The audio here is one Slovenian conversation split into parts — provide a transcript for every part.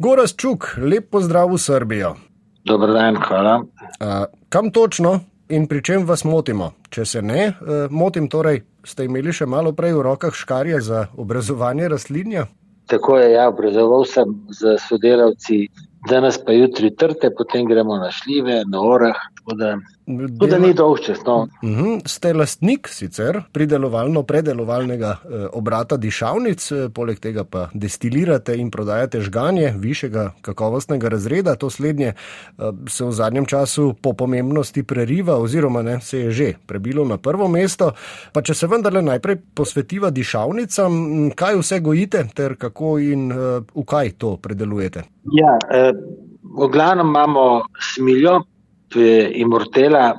Goras Čuk, lep pozdrav v Srbijo. Dobro dan, hvala. Uh, kam točno in pri čem vas motimo? Če se ne uh, motim, torej ste imeli še malo prej v rokah škarje za obrazovanje rastlinja? Tako je, ja, obrazoval sem z sodelavci danes pa jutri trte, potem gremo na šljive, na orah. Tako da, da ni dolžče. No. Mhm. Ste lastnik sicer pridelovalno-predelovalnega eh, obrata dišavnic, eh, poleg tega pa destilirate in prodajate žganje višjega kakovostnega razreda. To slednje eh, se v zadnjem času po pomembnosti preriva oziroma ne, se je že prebilo na prvo mesto. Pa če se vendarle najprej posvetiva dišavnicam, kaj vse gojite ter kako in v kaj to predelujete? Ja, eh, v glavnem imamo smiljo, to je immortela,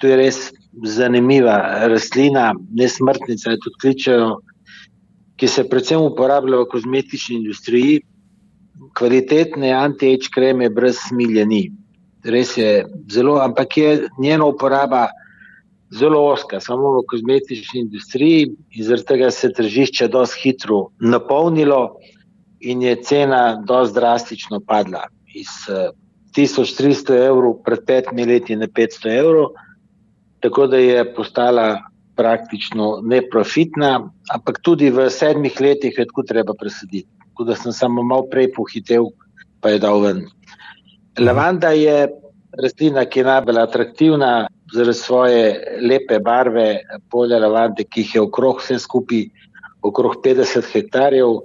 to je res zanimiva rastlina, nesmrtnica, tudi kličejo, ki se predvsem uporablja v kozmetični industriji. Kvalitetne anti-age kreme brez smilje ni. Res je zelo, ampak je njena uporaba zelo oska, samo v kozmetični industriji in zaradi tega se tržišče dosti hitro napolnilo in je cena dosti drastično padla iz 1300 eh, evrov pred petimi leti na 500 evrov, tako da je postala praktično neprofitna, ampak tudi v sedmih letih je tako treba presaditi. Tako da sem samo malo prej pohitev, pa je dal ven. Lavanda je rastlina, ki je najbolj atraktivna zaradi svoje lepe barve, polja lavande, ki jih je okrog vse skupaj, okrog 50 hektarjev,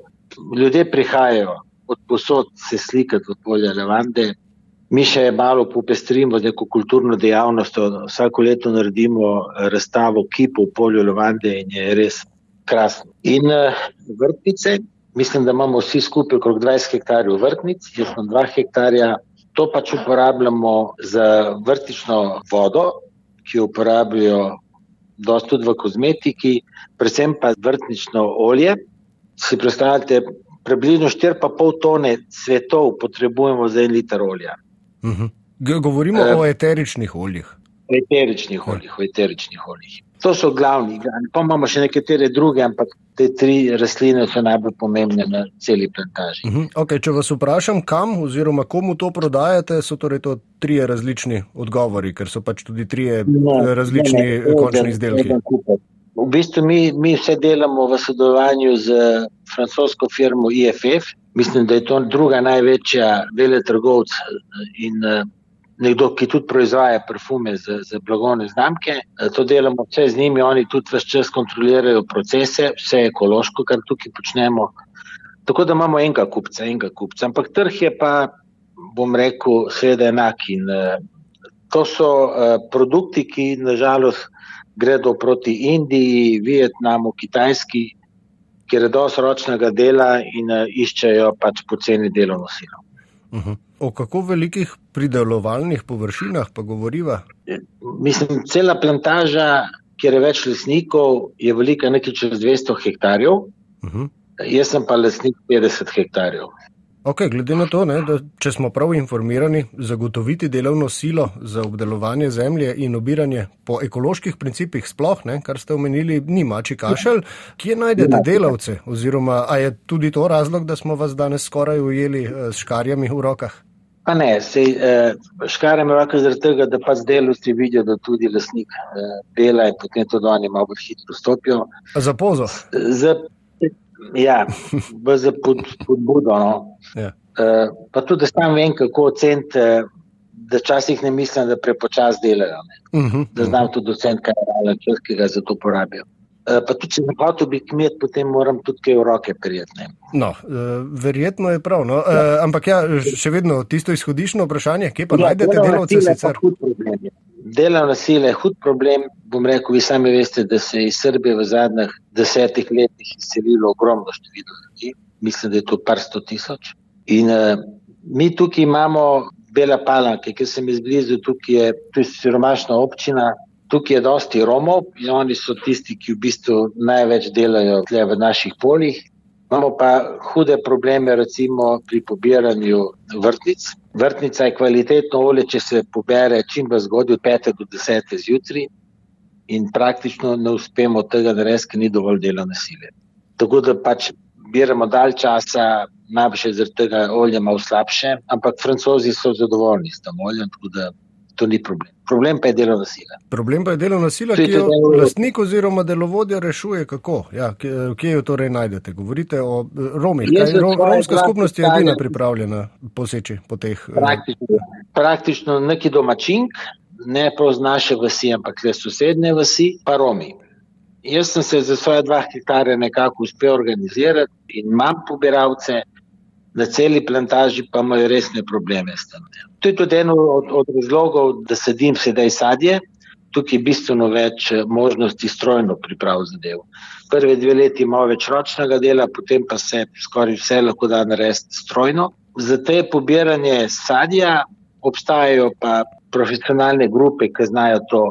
ljudje prihajajo od posod se slikati v polje lavande. Mi še malo popestrimo z neko kulturno dejavnostjo. Vsako leto naredimo razstavo kipov v polju lavande in je res krasno. In uh, vrtnice, mislim, da imamo vsi skupaj okrog 20 hektarjev vrtnic, jaz sem 2 hektarja. To pač uporabljamo za vrtično vodo, ki jo uporabljajo dosti tudi v kozmetiki, predvsem pa vrtnično olje, si predstavljate, približno 4,5 tone cvetov potrebujemo za en liter olja. Uh mhm. -huh. Govorimo uh, o eteričnih oljih. Eteričnih oljih, uh. eteričnih oljih. To so glavni, pa imamo še nekatere druge, ampak te tri rastline so najbolj pomembne na celi plantaži. Uh -huh. okay, če vas vprašam, kam oziroma komu to prodajate, so torej to tri različni odgovori, ker so pač tudi tri različni ne, ne, končni izdelki. Ne, ne, V bistvu mi, mi vse delamo v sodelovanju z francosko firmo IFF. Mislim, da je to druga največja veletrgovca in nekdo, ki tudi proizvaja parfume za, za blagovne znamke. To delamo vse z njimi, oni tudi vse čas kontrolirajo procese, vse ekološko, kar tukaj počnemo. Tako da imamo enega kupca, enega kupca. Ampak trg je pa, bom rekel, seveda enak. In, to so produkti, ki nažalost gredo proti Indiji, Vietnamu, Kitajski, kjer je dosti ročnega dela in uh, iščejo pač poceni delovno silo. Uh -huh. O kako velikih pridelovalnih površinah pa govoriva? Mislim, cela plantaža, kjer je več lesnikov, je velika nekaj čez 200 hektarjev. Uh -huh. Jaz sem pa lesnik 50 hektarjev. Okay, glede na to, ne, da če smo prav informirani, zagotoviti delovno silo za obdelovanje zemlje in obiranje po ekoloških principih, sploh ne, kar ste omenili, ni mači kašelj, kje najdete delavce? Oziroma, a je tudi to razlog, da smo vas danes skoraj ujeli eh, s škarjami v rokah? Pa ne, sej, eh, škarjami v rokah zaradi tega, da pač delovci vidijo, da tudi lasnik eh, dela in potem to do njih malo bolj hitro stopijo. Za pozo? Za Ja, za podbudo. No. Ja. Uh, pa tudi, sam vem, kako oceniti, eh, da včasih ne mislim, da prepočasno delajo. Uh mhm, -huh, da znam uh -huh. tudi oceniti, kaj je realno čas, ki ga za to porabijo. Uh, pa tudi, če ne hočem biti kmet, potem moram tudi kaj v roke prijeti. No, uh, verjetno je prav. No. Uh, ampak ja, še vedno tisto izhodiščno vprašanje, kje pa ja, najdete delovce sicer? Delovna sila je hud problem. Bom rekel, vi sami veste, da se iz Srbije v zadnjih desetih letih izselilo ogromno število ljudi. Mislim, da je to par sto tisoč. In uh, mi tukaj imamo Bela Palanka, ki se mi zblizu, tukaj je, je siromašna občina, tukaj je dosti Romov in oni so tisti, ki v bistvu največ delajo v naših poljih. Imamo pa hude probleme, recimo pri pobiranju vrtnic. Vrtnica je kvalitetno olje, če se pobere čim bolj zgodaj, od 5 do 10 zjutraj, in praktično ne uspemo tega narediti, ker ni dovolj delovne sile. Tako da pač biramo dalj časa, najbolj zaradi tega olje malo slabše, ampak francozi so zadovoljni s tem oljem, tako da to ni problem. Problem pa je delovna sila. Problem pa je delovna sila, ki jo lastnik oziroma delovodja rešuje. Kako? Ja, kje jo torej najdete? Govorite o Romih. Kaj, rom, romska skupnost je edina pripravljena poseči po teh. Eh, praktično, praktično neki domačink, ne prav z naše vasi, ampak le sosednje vasi, pa Romi. Jaz sem se za svoje dva hektarja nekako uspel organizirati in imam pobiralce, na celi plantaži pa imajo resne probleme s tem. To je tudi eno od, od razlogov, da sedim sedaj sadje. Tukaj je bistveno več eh, možnosti strojno priprav zadev. Prve dve leti imamo več ročnega dela, potem pa se skoraj vse lahko da narediti strojno. Za te pobiranje sadja obstajajo pa profesionalne grupe, ki znajo to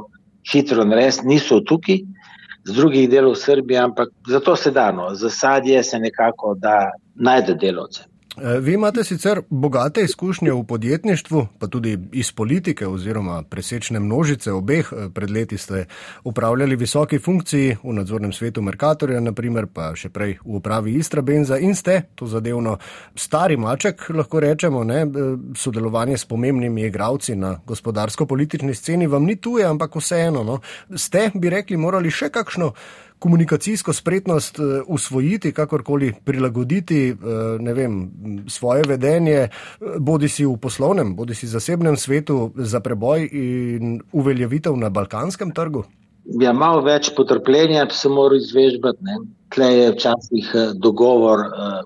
hitro narediti, niso tukaj, z drugih delov Srbije, ampak zato se dano, za sadje se nekako da najde delovce. Eh, vi imate sicer bogate izkušnje v podjetništvu, pa tudi iz politike oziroma presečne množice obeh. Eh, pred leti ste upravljali visoki funkciji v nadzornem svetu Merkatorja, naprimer, pa še prej v upravi Istra Benza in ste to zadevno stari maček, lahko rečemo, ne? Eh, sodelovanje s pomembnimi igravci na gospodarsko-politični sceni vam ni tuje, ampak vseeno. No? Ste, bi rekli, morali še kakšno komunikacijsko spretnost eh, usvojiti, kakorkoli prilagoditi eh, vem, svoje vedenje, eh, bodi si v poslovnem, bodi si zasebnem svetu za preboj in uveljavitev na balkanskem trgu? Ja, malo več potrpljenja se mora izvežbati. Tle je včasih dogovor,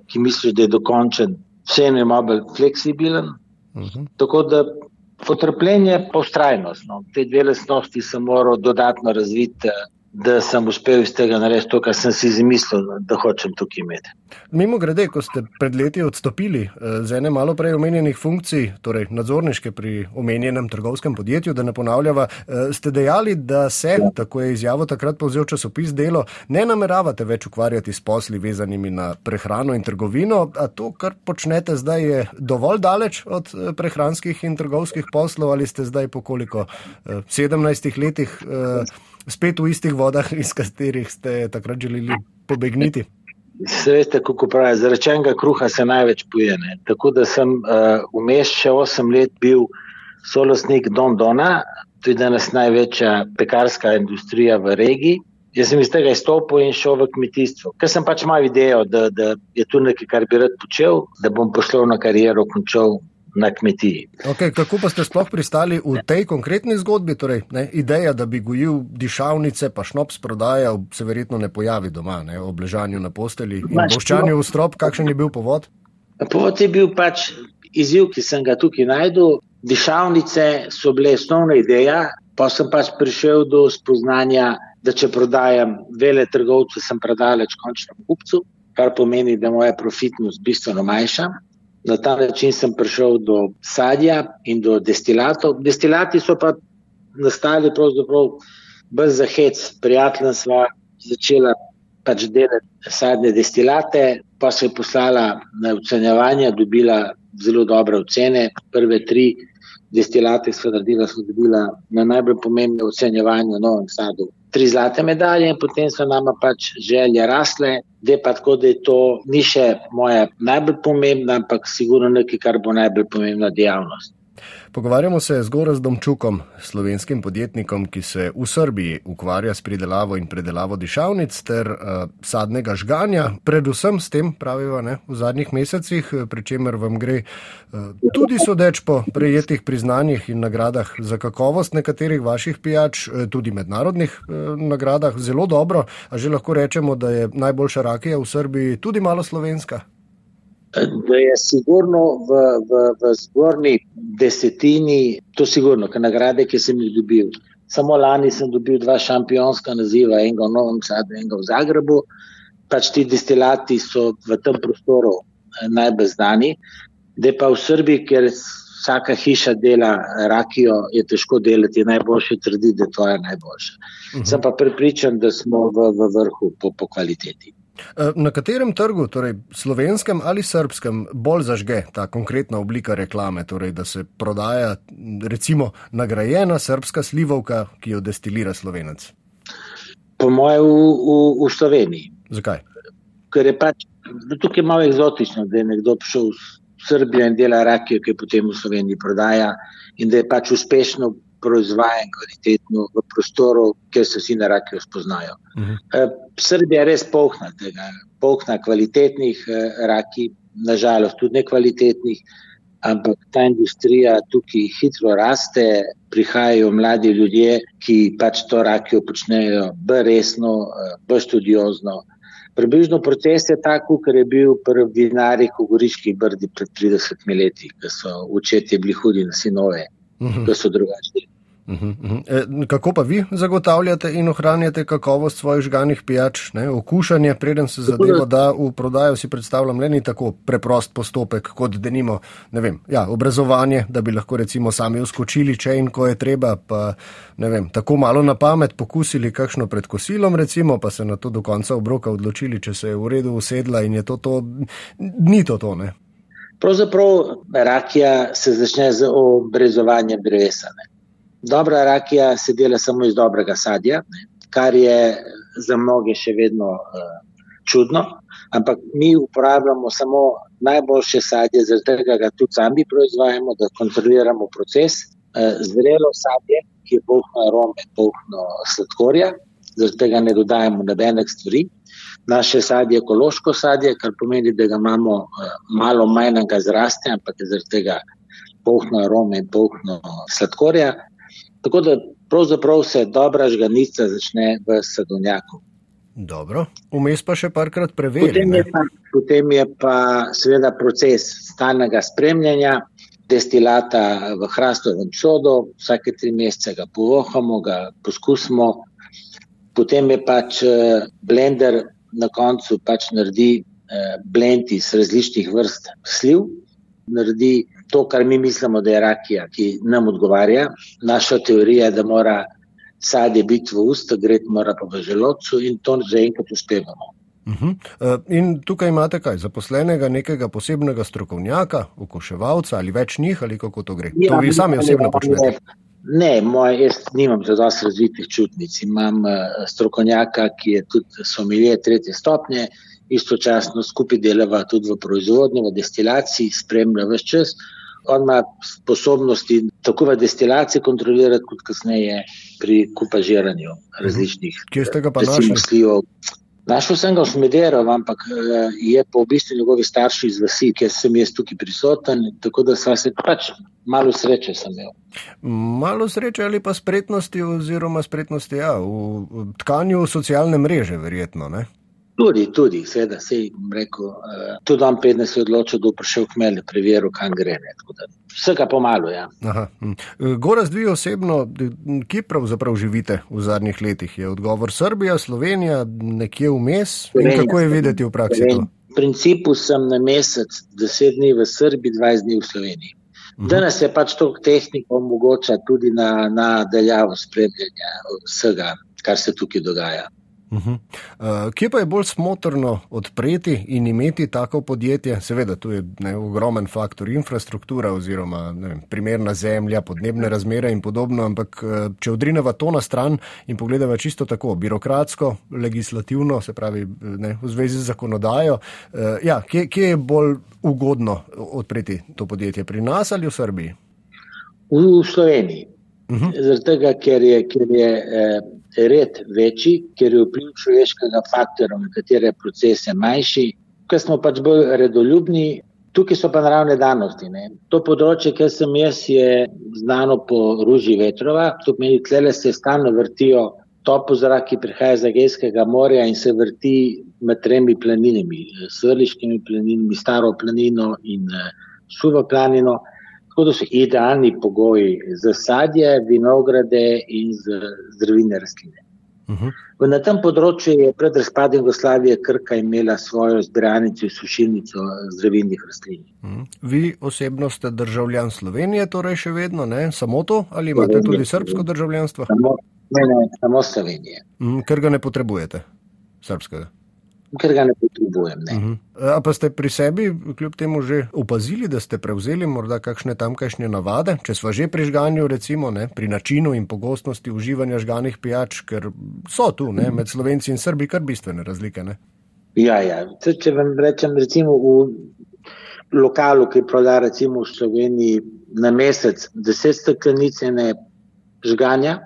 ki misliš, da je dokončen, vse je malo bolj fleksibilen. Uh mhm. -huh. Tako da potrpljenje pa ustrajnost. No. Te dve lesnosti se morajo dodatno razviti da sem uspel iz tega narediti to, kar sem si izmislil, da hočem tukaj imeti. Mimo grede, ko ste pred leti odstopili eh, z ene malo prej omenjenih funkcij, torej nadzorniške pri omenjenem trgovskem podjetju, da ne ponavljava, eh, ste dejali, da se, ja. tako je izjavo takrat povzel časopis Delo, ne nameravate več ukvarjati s posli vezanimi na prehrano in trgovino, a to, kar počnete zdaj, je dovolj daleč od eh, prehranskih in trgovskih poslov ali ste zdaj po koliko 17 letih spet v istih vodah, iz katerih ste takrat želeli pobegniti? Se veste, kako pravi, zarečenega kruha se največ pojene. Tako da sem uh, vmes še 8 let bil solosnik Don Dona, to je danes največja pekarska industrija v regiji. Jaz sem iz tega izstopil in šel v kmetijstvo, ker sem pač imel idejo, da, da je tu nekaj, kar bi rad počel, da bom poslovno kariero končal na kmetiji. Okay, kako pa ste sploh pristali v tej konkretni zgodbi? Torej, ne, ideja, da bi gojil dišavnice, pa šnops prodajal, se verjetno ne pojavi doma, ne, ob ležanju na posteli in boščanju v strop. Kakšen je bil povod? Povod je bil pač izziv, ki sem ga tukaj najdel. Dišavnice so bile osnovna ideja, pa sem pač prišel do spoznanja, da če prodajam vele trgovce, sem predaleč končnemu kupcu, kar pomeni, da moja profitnost bistveno manjša. Na ta način sem prišel do sadja in do destilatov. Destilati so pa nastali pravzaprav brez zahec. Prijateljem sva začela pač delati sadne destilate, pa se je poslala na ocenjevanje, dobila zelo dobre ocene. Prve tri destilate sva naredila, sva dobila na najbolj pomembne ocenjevanje v Novem Sadu tri zlate medalje in potem so nama pač želje rasle, da je pa tako, da je to ni še moja najbolj pomembna, ampak sigurno nekaj, kar bo najbolj pomembna dejavnost. Pogovarjamo se z Gorazdom Čukom, slovenskim podjetnikom, ki se v Srbiji ukvarja s pridelavo in predelavo dišavnic ter uh, sadnega žganja, predvsem s tem, pravijo, ne, v zadnjih mesecih, eh, pri čemer vam gre uh, tudi sodeč po prejetih priznanjih in nagradah za kakovost nekaterih vaših pijač, tudi mednarodnih uh, nagradah, zelo dobro, a že lahko rečemo, da je najboljša rakija v Srbiji tudi malo slovenska da je sigurno v, v, v zgornji desetini, to sigurno, ker nagrade, ki sem jih dobil. Samo lani sem dobil dva šampionska naziva, enega v Novem Sadu, enega v Zagrebu. Pač ti destilati so v tem prostoru eh, najbolj znani, da pa v Srbiji, ker vsaka hiša dela rakijo, je težko delati, je najboljše trditi, da to je najboljše. Uh -huh. Sem pa pripričan, da smo v, v vrhu po, po kvaliteti. Eh, na katerem trgu, torej slovenskem ali srpskem, bolj zažge ta konkretna oblika reklame, torej da se prodaja recimo nagrajena srpska slivovka, ki jo destilira slovenec? Po mojem, v, v, v Sloveniji. Zakaj? ker je pač tukaj malo eksotično, da je nekdo prišel v Srbijo in dela rakijo, ki jo potem v Sloveniji prodaja in da je pač uspešno proizvajan kvalitetno v prostoru, kjer se vsi na rakijo spoznajo. Uh mhm. eh, -huh. Srbija je res polhna tega, polhna kvalitetnih eh, raki, nažalost tudi nekvalitetnih, ampak ta industrija tukaj hitro raste, prihajajo mladi ljudje, ki pač to rakijo počnejo bolj resno, eh, bolj študiozno. Približno proces je tako, ker je bil prvi vinarji v Goriški brdi pred 30 leti, ko so očetje bili hudi na sinove, uh -huh. ko so drugačni. Uh -huh, uh -huh. E, kako pa vi zagotavljate in ohranjate kakovost svojih žganih pijač? Ne? Okušanje, preden se zadeva da v prodajo, si predstavljam, le ni tako preprost postopek, kot da nimo ja, obrazovanje, da bi lahko recimo sami uskočili, če in ko je treba, pa vem, tako malo na pamet pokusili kakšno pred kosilom, recimo, pa se na to do konca obroka odločili, če se je v redu usedla in je to to, ni to to. Ne? Pravzaprav rakija se začne z obrezovanjem drevesa. Ne? Dobra rakija se dela samo iz dobrega sadja, kar je za mnoge še vedno uh, čudno, ampak mi uporabljamo samo najboljše sadje, zaradi tega ga tudi sami proizvajamo, da kontroliramo proces. Uh, zrelo sadje, ki je polno arome, polno sladkorja, zaradi tega ne dodajamo nobenih stvari. Naše sadje je ekološko sadje, kar pomeni, da ga imamo uh, malo manjnega zraste, ampak je zaradi tega polno arome in polno sladkorja. Tako da pravzaprav se dobra žganica začne v sadovnjaku. Dobro, vmes pa še parkrat preverjamo. Potem, potem je pa seveda proces stalnega spremljanja destilata v hrastovem sodu, vsake tri mesece ga povohamo, ga poskusimo. Potem je pač eh, blender na koncu pač naredi eh, blend iz različnih vrst sliv, naredi to, kar mi mislimo, da je rakija, ki nam odgovarja. Naša teorija je, da mora sadje biti v usta, gre mora pa v želodcu in to zaenkrat uspevamo. Uh -huh. uh, in tukaj imate kaj, zaposlenega nekega posebnega strokovnjaka, okuševalca ali več njih, ali kako to gre? Ja, to vi sami osebno počnete. Ne, moj, jaz nimam zelo dosti razvitih čutnic. Imam uh, strokovnjaka, ki je tudi somelje tretje stopnje, istočasno skupaj delava tudi v proizvodnji, v destilaciji, spremlja vse čas. On ima sposobnosti tako v destilaciji kontrolirati, kot kasneje pri kupažiranju različnih. Ste ga pa našli? Našel sem ga v Smederu, ampak eh, je pa v bistvu njegovi starši iz vasi, ker sem jaz tukaj prisoten, tako da sva se pač malo sreče sem imel. Malo sreče ali pa spretnosti oziroma spretnosti ja, v tkanju socialne mreže, verjetno, ne? Tudi, tudi, seveda, se jim rekel, uh, tudi on pedne se je odločil, da bo prišel k meni, preveril, kam gre. Vsega pomalo, ja. Hm. Goraz, vi osebno, kje pravzaprav živite v zadnjih letih? Je odgovor Srbija, Slovenija, nekje vmes? Slovenija, kako je videti v praksi Slovenija. to? V principu sem na mesec, deset dni v Srbiji, dvajset dni v Sloveniji. Mhm. Danes je pač to tehnika omogoča tudi na, na daljavo spremljanja vsega, kar se tukaj dogaja. Uh -huh. uh, kje pa je bolj smotrno odpreti in imeti tako podjetje? Seveda, tu je ne, ogromen faktor infrastruktura oziroma ne, primerna zemlja, podnebne razmere in podobno, ampak uh, če odrineva to na stran in pogledava čisto tako birokratsko, legislativno, se pravi ne, v zvezi z zakonodajo, uh, ja, kje, kje je bolj ugodno odpreti to podjetje, pri nas ali v Srbiji? V Sloveniji. Uh -huh. Zato, ker je, ker je eh, red večji, ker je vpliv človeškega faktorja, na katere procese manjši, ker smo pač bolj redoljubni. Tukaj so pa naravne danosti. Ne. To področje, kjer sem jaz, je znano po ruži vetrova. To pomeni, da se stalno vrtijo topo zrak, ki prihaja iz Egejskega morja in se vrti med tremi planinami, svrliškimi planinami, staro planino in uh, suvo planino. Tako da so idealni pogoji za sadje, vinograde in za zdravine rastline. Uh mhm. -huh. Na tem področju je pred razpadom Jugoslavije Krka imela svojo zbiralnico in sušilnico zdravilnih rastlin. Uh mhm. -huh. Vi osebno ste državljan Slovenije, torej še vedno, ne? samo to ali imate Slovenije. tudi srpsko državljanstvo? Samo, ne, ne, samo Slovenije. Uh mhm. -huh. Ker ga ne potrebujete, srpskega ker ga ne potrebujem. Ne. Uh mhm. -huh. Pa ste pri sebi, kljub temu, že opazili, da ste prevzeli morda kakšne tamkajšnje navade, če smo že pri žganju, recimo ne, pri načinu in pogostnosti uživanja žganih pijač, ker so tu ne, med slovenci in srbi kar bistvene razlike. Ne. Ja, ja. Če vam rečem, recimo v lokalu, ki proda recimo v Sloveniji na mesec 10 steklenic ene žganja,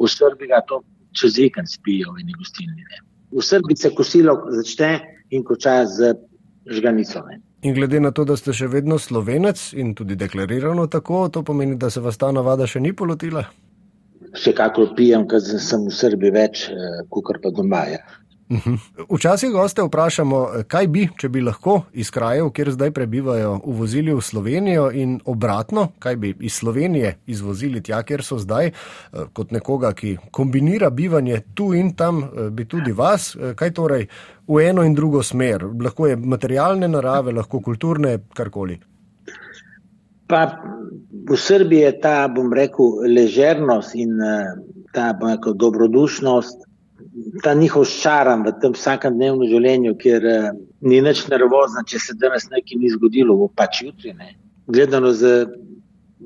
v Srbiji ga to čez vikend spijo eni gostilni. V Srbiji se kosilo začne in konča z žganico. Ne. In glede na to, da ste še vedno slovenec in tudi deklarirano tako, to pomeni, da se vas ta navada še ni polotila? Vsekakor pijem, ker sem v Srbiji več, eh, kot pa doma. Ja. Mhm. Včasih goste vprašamo, kaj bi, če bi lahko iz krajev, kjer zdaj prebivajo, uvozili v Slovenijo in obratno, kaj bi iz Slovenije izvozili tja, kjer so zdaj, eh, kot nekoga, ki kombinira bivanje tu in tam, eh, bi tudi vas, eh, kaj torej v eno in drugo smer. Lahko je materialne narave, lahko kulturne, karkoli. Pa v Srbiji je ta, bom rekel, ležernost in ta, bom rekel, dobrodušnost ta njihov šaran v tem vsakodnevnem življenju, kjer uh, ni nič nervozno, če se danes nekaj ni zgodilo, bo pač jutri. Ne. Gledano z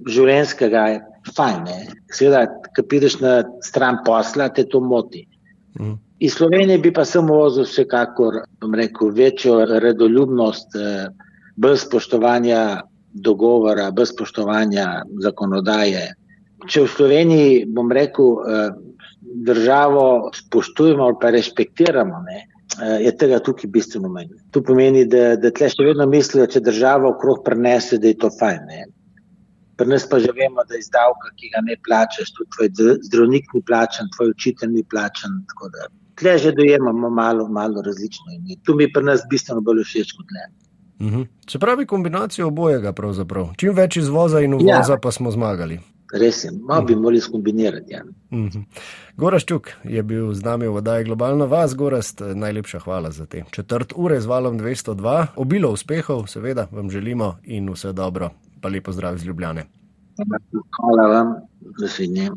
življenjskega je fajn. Seveda, ko prideš na stran posla, te to moti. Mm. Iz Slovenije bi pa sem vozil vsekakor rekel, večjo redoljubnost, uh, brez spoštovanja dogovora, brez spoštovanja zakonodaje. Če v Sloveniji, bom rekel, uh, državo spoštujemo ali pa respektiramo, ne, eh, je tega tukaj bistveno manj. To pomeni, da, da tle še vedno mislijo, če država okrog prenese, da je to fajn. Ne. Pri nas pa že vemo, da je izdavka, ki ga ne plačaš, tudi tvoj zdravnik ni plačan, tvoj učitelj ni plačan. Tle že dojemamo malo, malo različno in tu mi pri nas bistveno bolj všeč kot le. Mhm. Se pravi, kombinacijo obojega, pravzaprav. Čim več izvoza in uvoza, ja. pa smo zmagali. Res je, malo bi morali skombinirati. Ja. Mm -hmm. Goraščuk je bil z nami v oddaji Globalna vas, Gorast, najlepša hvala za te četrt ure z valom 202. Obilo uspehov, seveda vam želimo in vse dobro, pa lepo zdrav iz Ljubljane. Hvala vam, da se njem.